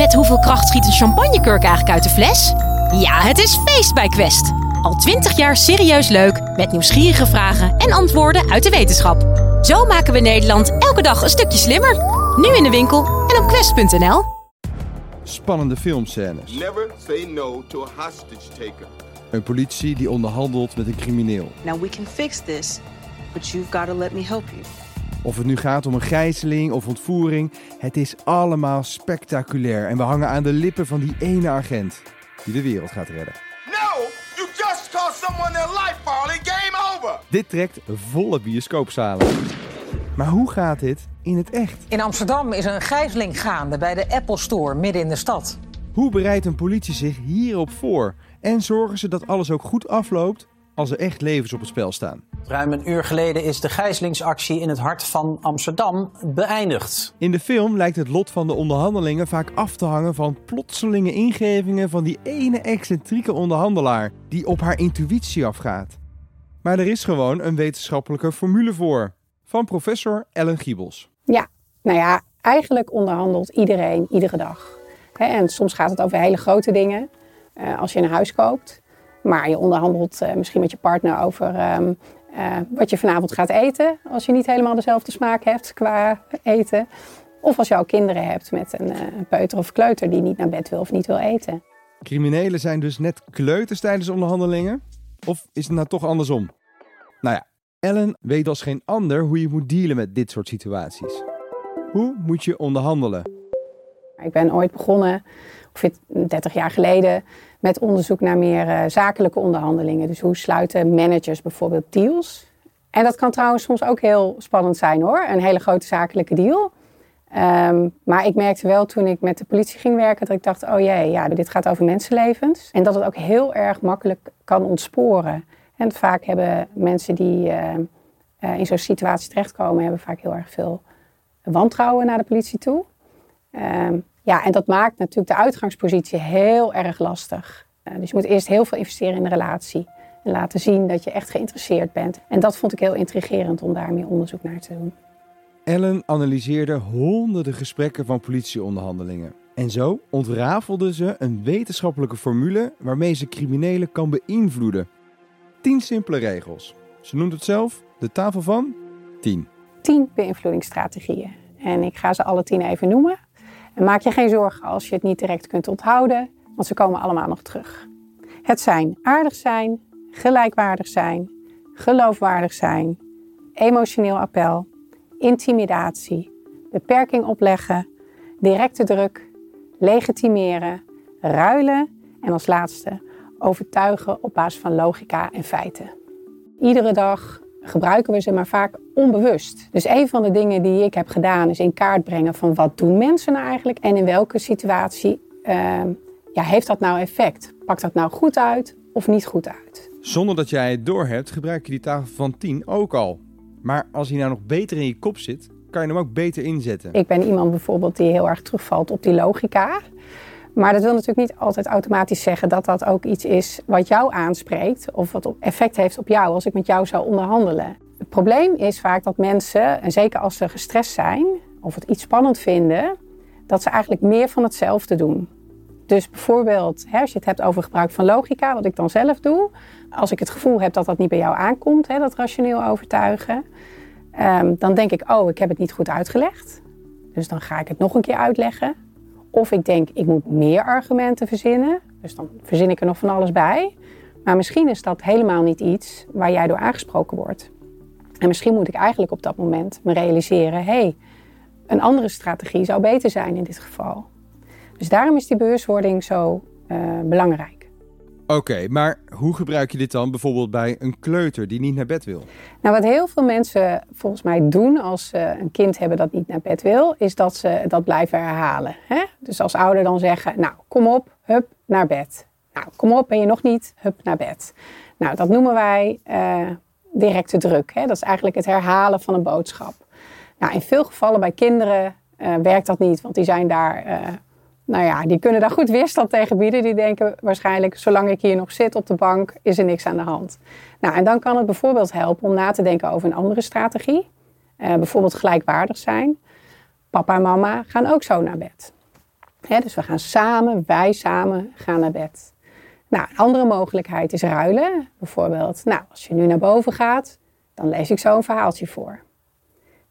Met hoeveel kracht schiet een champagnekurk eigenlijk uit de fles? Ja, het is feest bij Quest. Al twintig jaar serieus leuk, met nieuwsgierige vragen en antwoorden uit de wetenschap. Zo maken we Nederland elke dag een stukje slimmer. Nu in de winkel en op quest.nl. Spannende filmscènes. Never say no to a hostage taker. Een politie die onderhandelt met een crimineel. Now we can fix this, but you've got to let me help you. Of het nu gaat om een gijzeling of ontvoering, het is allemaal spectaculair. En we hangen aan de lippen van die ene agent die de wereld gaat redden. No! You just caused someone their life, Farley. Game over! Dit trekt volle bioscoopzalen. Maar hoe gaat dit in het echt? In Amsterdam is een gijzeling gaande bij de Apple Store midden in de stad. Hoe bereidt een politie zich hierop voor? En zorgen ze dat alles ook goed afloopt als er echt levens op het spel staan? Ruim een uur geleden is de gijzelingsactie in het hart van Amsterdam beëindigd. In de film lijkt het lot van de onderhandelingen vaak af te hangen van plotselinge ingevingen van die ene excentrieke onderhandelaar die op haar intuïtie afgaat. Maar er is gewoon een wetenschappelijke formule voor. Van professor Ellen Giebels. Ja, nou ja, eigenlijk onderhandelt iedereen iedere dag. Hè, en soms gaat het over hele grote dingen, eh, als je een huis koopt. Maar je onderhandelt eh, misschien met je partner over eh, wat je vanavond gaat eten. Als je niet helemaal dezelfde smaak hebt qua eten. Of als je al kinderen hebt met een, eh, een peuter of kleuter die niet naar bed wil of niet wil eten. Criminelen zijn dus net kleuters tijdens onderhandelingen? Of is het nou toch andersom? Nou ja, Ellen weet als geen ander hoe je moet dealen met dit soort situaties. Hoe moet je onderhandelen? Ik ben ooit begonnen, ongeveer 30 jaar geleden, met onderzoek naar meer eh, zakelijke onderhandelingen. Dus hoe sluiten managers bijvoorbeeld deals? En dat kan trouwens soms ook heel spannend zijn hoor, een hele grote zakelijke deal. Ehm, maar ik merkte wel toen ik met de politie ging werken dat ik dacht, oh jee, ja, dit gaat over mensenlevens. En dat het ook heel erg makkelijk kan ontsporen. En vaak hebben mensen die eh, eh, in zo'n situatie terechtkomen, hebben vaak heel erg veel wantrouwen naar de politie toe. Ehm, ja, en dat maakt natuurlijk de uitgangspositie heel erg lastig. Eh, dus je moet eerst heel veel investeren in de relatie. En laten zien dat je echt geïnteresseerd bent. En dat vond ik heel intrigerend om daar meer onderzoek naar te doen. Ellen analyseerde honderden gesprekken van politieonderhandelingen. En zo ontrafelde ze een wetenschappelijke formule waarmee ze criminelen kan beïnvloeden. Tien simpele regels. Ze noemt het zelf de tafel van 10. Tien beïnvloedingsstrategieën. En ik ga ze alle tien even noemen. Maak je geen zorgen als je het niet direct kunt onthouden, want ze komen allemaal nog terug. Het zijn aardig zijn, gelijkwaardig zijn, geloofwaardig zijn, emotioneel appel, intimidatie, beperking opleggen, directe druk, legitimeren, ruilen en als laatste overtuigen op basis van logica en feiten. Iedere dag gebruiken we ze maar vaak onbewust. Dus een van de dingen die ik heb gedaan is in kaart brengen van wat doen mensen nou eigenlijk en in welke situatie uh, ja, heeft dat nou effect? Pakt dat nou goed uit of niet goed uit? Zonder dat jij het doorhebt, gebruik je die tafel van 10 ook al. Maar als hij nou nog beter in je kop zit, kan je hem ook beter inzetten. Ik ben iemand bijvoorbeeld die heel erg terugvalt op die logica. Maar dat wil natuurlijk niet altijd automatisch zeggen dat dat ook iets is wat jou aanspreekt of wat effect heeft op jou als ik met jou zou onderhandelen. Het probleem is vaak dat mensen, en zeker als ze gestrest zijn of het iets spannend vinden, dat ze eigenlijk meer van hetzelfde doen. Dus bijvoorbeeld, als je het hebt over gebruik van logica, wat ik dan zelf doe, als ik het gevoel heb dat dat niet bij jou aankomt, hè, dat rationeel overtuigen, um, dan denk ik, oh, ik heb het niet goed uitgelegd. Dus dan ga ik het nog een keer uitleggen. Of ik denk, ik moet meer argumenten verzinnen. Dus dan verzin ik er nog van alles bij. Maar misschien is dat helemaal niet iets waar jij door aangesproken wordt. En misschien moet ik eigenlijk op dat moment me realiseren: hé, hey, een andere strategie zou beter zijn in dit geval. Dus daarom is die bewustwording zo uh, belangrijk. Oké, maar hoe gebruik je dit dan bijvoorbeeld bij een kleuter die niet naar bed wil? Nou, wat heel veel mensen volgens mij doen als ze een kind hebben dat niet naar bed wil, is dat ze dat blijven herhalen. Hè? Dus als ouder dan zeggen, nou, kom op, hup, naar bed. Nou, kom op, ben je nog niet, hup, naar bed. Nou, dat noemen wij uh, directe druk. Hè? Dat is eigenlijk het herhalen van een boodschap. Nou, in veel gevallen bij kinderen uh, werkt dat niet, want die zijn daar... Uh, nou ja, die kunnen daar goed weerstand tegen bieden. Die denken waarschijnlijk, zolang ik hier nog zit op de bank, is er niks aan de hand. Nou, en dan kan het bijvoorbeeld helpen om na te denken over een andere strategie. Uh, bijvoorbeeld gelijkwaardig zijn. Papa en mama gaan ook zo naar bed. Hè, dus we gaan samen, wij samen, gaan naar bed. Nou, een andere mogelijkheid is ruilen. Bijvoorbeeld, nou, als je nu naar boven gaat, dan lees ik zo een verhaaltje voor.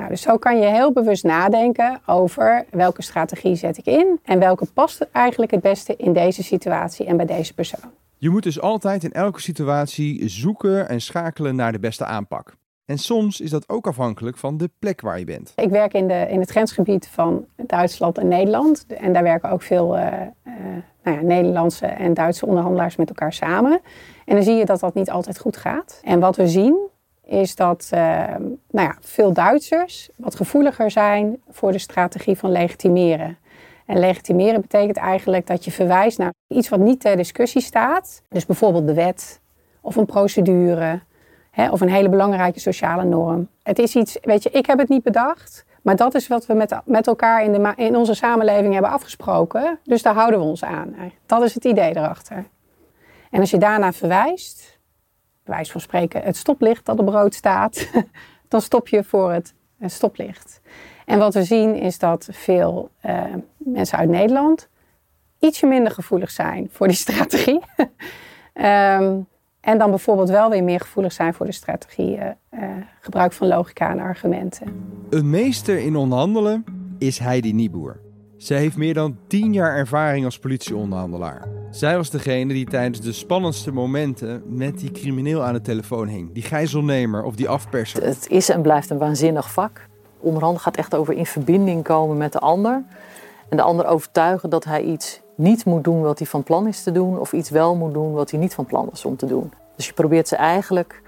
Nou, dus zo kan je heel bewust nadenken over welke strategie zet ik in en welke past eigenlijk het beste in deze situatie en bij deze persoon. Je moet dus altijd in elke situatie zoeken en schakelen naar de beste aanpak. En soms is dat ook afhankelijk van de plek waar je bent. Ik werk in, de, in het grensgebied van Duitsland en Nederland. En daar werken ook veel uh, uh, nou ja, Nederlandse en Duitse onderhandelaars met elkaar samen. En dan zie je dat dat niet altijd goed gaat. En wat we zien is dat uh, nou ja, veel Duitsers wat gevoeliger zijn voor de strategie van legitimeren. En legitimeren betekent eigenlijk dat je verwijst naar iets wat niet ter discussie staat. Dus bijvoorbeeld de wet of een procedure hè, of een hele belangrijke sociale norm. Het is iets, weet je, ik heb het niet bedacht. Maar dat is wat we met, met elkaar in, de, in onze samenleving hebben afgesproken. Dus daar houden we ons aan. Dat is het idee erachter. En als je daarna verwijst, wijs van spreken het stoplicht dat op rood staat, dan stop je voor het stoplicht. En wat we zien is dat veel uh, mensen uit Nederland ietsje minder gevoelig zijn voor die strategie. um, en dan bijvoorbeeld wel weer meer gevoelig zijn voor de strategie uh, gebruik van logica en argumenten. Een meester in onderhandelen is Heidi Nieboer. Zij heeft meer dan 10 jaar ervaring als politieonderhandelaar. Zij was degene die tijdens de spannendste momenten met die crimineel aan de telefoon hing. Die gijzelnemer of die afperser. Het is en blijft een waanzinnig vak. Onderhandelen gaat echt over in verbinding komen met de ander. En de ander overtuigen dat hij iets niet moet doen wat hij van plan is te doen. Of iets wel moet doen wat hij niet van plan was om te doen. Dus je probeert ze eigenlijk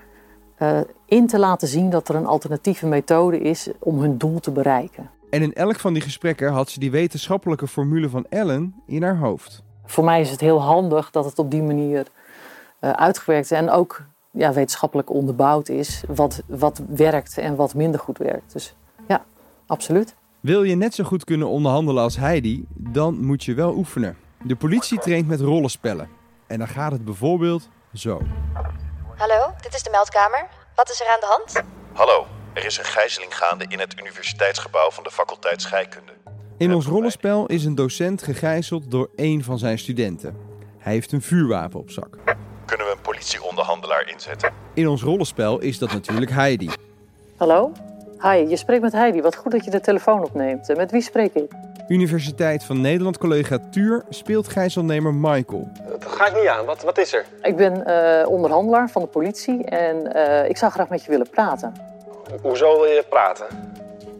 uh, in te laten zien dat er een alternatieve methode is om hun doel te bereiken. En in elk van die gesprekken had ze die wetenschappelijke formule van Ellen in haar hoofd. Voor mij is het heel handig dat het op die manier uh, uitgewerkt is en ook ja, wetenschappelijk onderbouwd is wat, wat werkt en wat minder goed werkt. Dus ja, absoluut. Wil je net zo goed kunnen onderhandelen als Heidi, dan moet je wel oefenen. De politie traint met rollenspellen. En dan gaat het bijvoorbeeld zo. Hallo, dit is de meldkamer. Wat is er aan de hand? Hallo, er is een gijzeling gaande in het universiteitsgebouw van de faculteit scheikunde. In ons rollenspel is een docent gegijzeld door één van zijn studenten. Hij heeft een vuurwapen op zak. Kunnen we een politieonderhandelaar inzetten? In ons rollenspel is dat natuurlijk Heidi. Hallo? Hi, je spreekt met Heidi. Wat goed dat je de telefoon opneemt. Met wie spreek ik? Universiteit van Nederland collega Tuur speelt gijzelnemer Michael. Dat ga ik niet aan. Wat, wat is er? Ik ben uh, onderhandelaar van de politie en uh, ik zou graag met je willen praten. Hoezo wil je praten?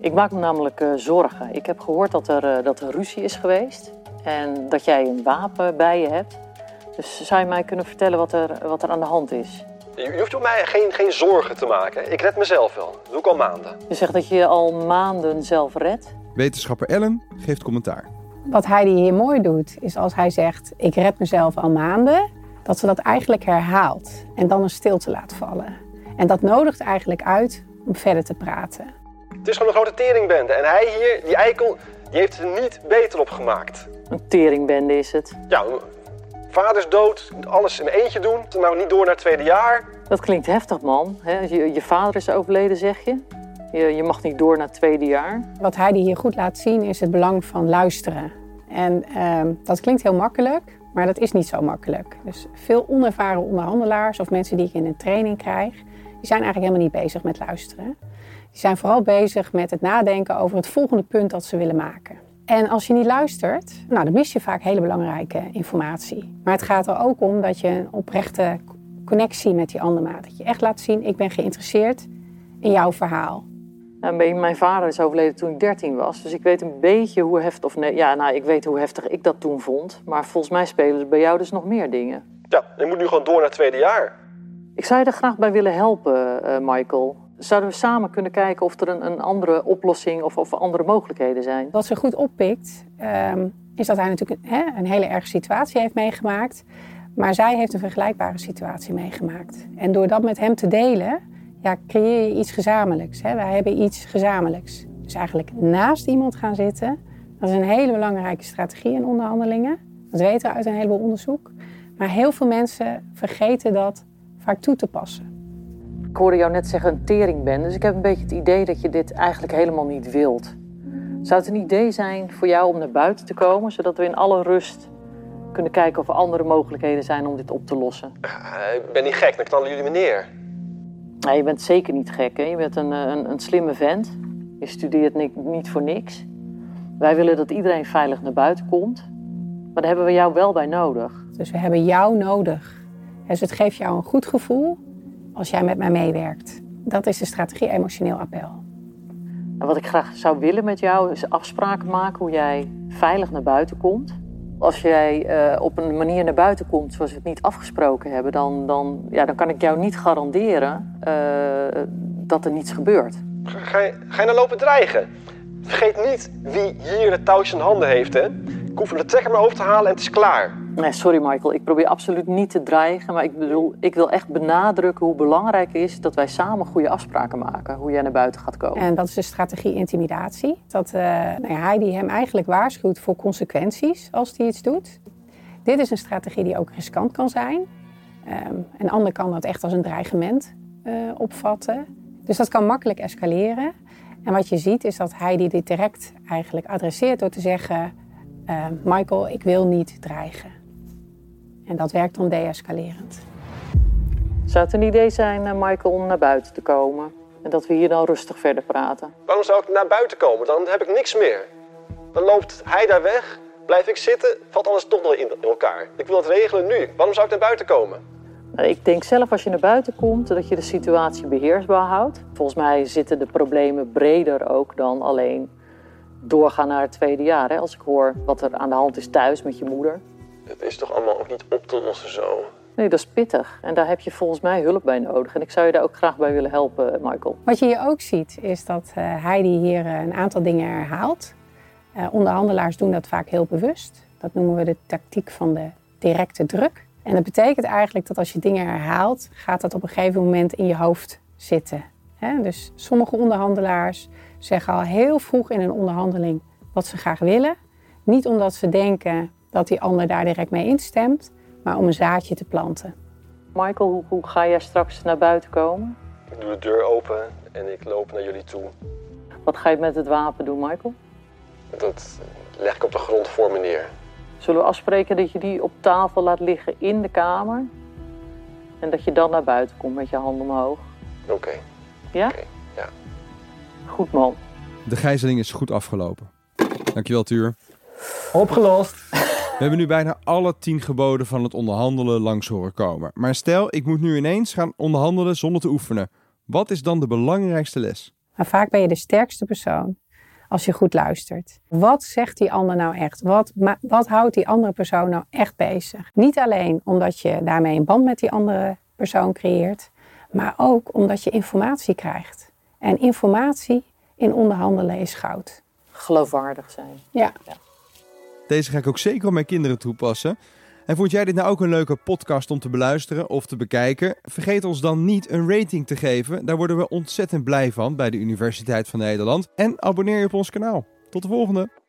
Ik maak me namelijk uh, zorgen. Ik heb gehoord dat er, dat er ruzie is geweest en dat jij een wapen bij je hebt. Dus zou je mij kunnen vertellen wat er, wat er aan de hand is? Je hoeft op mij geen, geen zorgen te maken. Ik red mezelf wel. Dat doe ik al maanden. Je zegt dat je je al maanden zelf redt? Wetenschapper Ellen geeft commentaar. Wat Heidi hier mooi doet, is als hij zegt: Ik red mezelf al maanden, dat ze dat eigenlijk herhaalt en dan een stilte laat vallen. En dat nodigt eigenlijk uit om verder te praten. Het is gewoon een grote teringbende. En hij hier, die eikel, die heeft er niet beter op gemaakt. Een teringbende is het? Ja, vader is dood, alles in eentje doen. Nou niet door naar het tweede jaar. Dat klinkt heftig, man. Je, je vader is overleden, zeg je? Je, je mag niet door naar het tweede jaar. Wat Heidi hier goed laat zien is het belang van luisteren. En uh, dat klinkt heel makkelijk, maar dat is niet zo makkelijk. Dus veel onervaren onderhandelaars of mensen die ik in een training krijg, die zijn eigenlijk helemaal niet bezig met luisteren. Die zijn vooral bezig met het nadenken over het volgende punt dat ze willen maken. En als je niet luistert, nou, dan mis je vaak hele belangrijke informatie. Maar het gaat er ook om dat je een oprechte connectie met die ander maakt. Dat je echt laat zien, ik ben geïnteresseerd in jouw verhaal. Nou, mijn vader is overleden toen ik 13 was. Dus ik weet een beetje hoe heftig. Of nee, ja, nou, ik weet hoe heftig ik dat toen vond. Maar volgens mij spelen er bij jou dus nog meer dingen. Ja, je moet nu gewoon door naar het tweede jaar. Ik zou je er graag bij willen helpen, uh, Michael. Zouden we samen kunnen kijken of er een, een andere oplossing of, of andere mogelijkheden zijn? Wat ze goed oppikt, um, is dat hij natuurlijk een, hè, een hele erge situatie heeft meegemaakt. Maar zij heeft een vergelijkbare situatie meegemaakt. En door dat met hem te delen, ja, creëer je iets gezamenlijks. Hè? Wij hebben iets gezamenlijks. Dus eigenlijk naast iemand gaan zitten, dat is een hele belangrijke strategie in onderhandelingen. Dat weten we uit een heleboel onderzoek. Maar heel veel mensen vergeten dat vaak toe te passen. Ik hoorde jou net zeggen een teringbende, dus ik heb een beetje het idee dat je dit eigenlijk helemaal niet wilt. Zou het een idee zijn voor jou om naar buiten te komen, zodat we in alle rust kunnen kijken of er andere mogelijkheden zijn om dit op te lossen? Uh, ik ben niet gek, dan knallen jullie me neer. Nee, je bent zeker niet gek. Hè? Je bent een, een, een slimme vent. Je studeert niet, niet voor niks. Wij willen dat iedereen veilig naar buiten komt. Maar daar hebben we jou wel bij nodig. Dus we hebben jou nodig. Dus het geeft jou een goed gevoel als jij met mij meewerkt. Dat is de strategie emotioneel appel. En wat ik graag zou willen met jou is afspraken maken hoe jij veilig naar buiten komt. Als jij uh, op een manier naar buiten komt zoals we het niet afgesproken hebben, dan, dan, ja, dan kan ik jou niet garanderen uh, dat er niets gebeurt. Ga je, ga je nou lopen dreigen? Vergeet niet wie hier de touwtjes in handen heeft, hè? Ik hoef de trekker maar over te halen en het is klaar. Nee, sorry Michael. Ik probeer absoluut niet te dreigen. Maar ik bedoel, ik wil echt benadrukken hoe belangrijk het is dat wij samen goede afspraken maken. Hoe jij naar buiten gaat komen. En dat is de strategie intimidatie. Dat uh, nou ja, hem eigenlijk waarschuwt voor consequenties als hij iets doet. Dit is een strategie die ook riskant kan zijn. Um, een ander kan dat echt als een dreigement uh, opvatten. Dus dat kan makkelijk escaleren. En wat je ziet is dat Heidi dit direct eigenlijk adresseert door te zeggen... Uh, Michael, ik wil niet dreigen. En dat werkt dan deescalerend. Zou het een idee zijn, uh, Michael, om naar buiten te komen? En dat we hier dan rustig verder praten? Waarom zou ik naar buiten komen? Dan heb ik niks meer. Dan loopt hij daar weg, blijf ik zitten, valt alles toch nog in elkaar. Ik wil het regelen nu. Waarom zou ik naar buiten komen? Nou, ik denk zelf als je naar buiten komt dat je de situatie beheersbaar houdt. Volgens mij zitten de problemen breder ook dan alleen doorgaan naar het tweede jaar. Hè? Als ik hoor wat er aan de hand is thuis met je moeder. Het is toch allemaal ook niet op te lossen zo? Nee, dat is pittig. En daar heb je volgens mij hulp bij nodig. En ik zou je daar ook graag bij willen helpen, Michael. Wat je hier ook ziet, is dat uh, Heidi hier uh, een aantal dingen herhaalt. Uh, onderhandelaars doen dat vaak heel bewust. Dat noemen we de tactiek van de directe druk. En dat betekent eigenlijk dat als je dingen herhaalt, gaat dat op een gegeven moment in je hoofd zitten. He, dus sommige onderhandelaars zeggen al heel vroeg in een onderhandeling wat ze graag willen. Niet omdat ze denken dat die ander daar direct mee instemt, maar om een zaadje te planten. Michael, hoe, hoe ga jij straks naar buiten komen? Ik doe de deur open en ik loop naar jullie toe. Wat ga je met het wapen doen, Michael? Dat leg ik op de grond voor me neer. Zullen we afspreken dat je die op tafel laat liggen in de kamer? En dat je dan naar buiten komt met je hand omhoog? Oké. Okay. Ja? Okay. Ja. Goed man. De gijzeling is goed afgelopen. Dankjewel, Tuur. Opgelost. We hebben nu bijna alle tien geboden van het onderhandelen langs horen komen. Maar stel, ik moet nu ineens gaan onderhandelen zonder te oefenen. Wat is dan de belangrijkste les? Maar vaak ben je de sterkste persoon als je goed luistert. Wat zegt die ander nou echt? Wat, wat houdt die andere persoon nou echt bezig? Niet alleen omdat je daarmee een band met die andere persoon creëert, maar ook omdat je informatie krijgt. En informatie in onderhandelen is goud. Geloofwaardig zijn. Ja. ja. Deze ga ik ook zeker op mijn kinderen toepassen. En vond jij dit nou ook een leuke podcast om te beluisteren of te bekijken? Vergeet ons dan niet een rating te geven. Daar worden we ontzettend blij van bij de Universiteit van Nederland. En abonneer je op ons kanaal. Tot de volgende!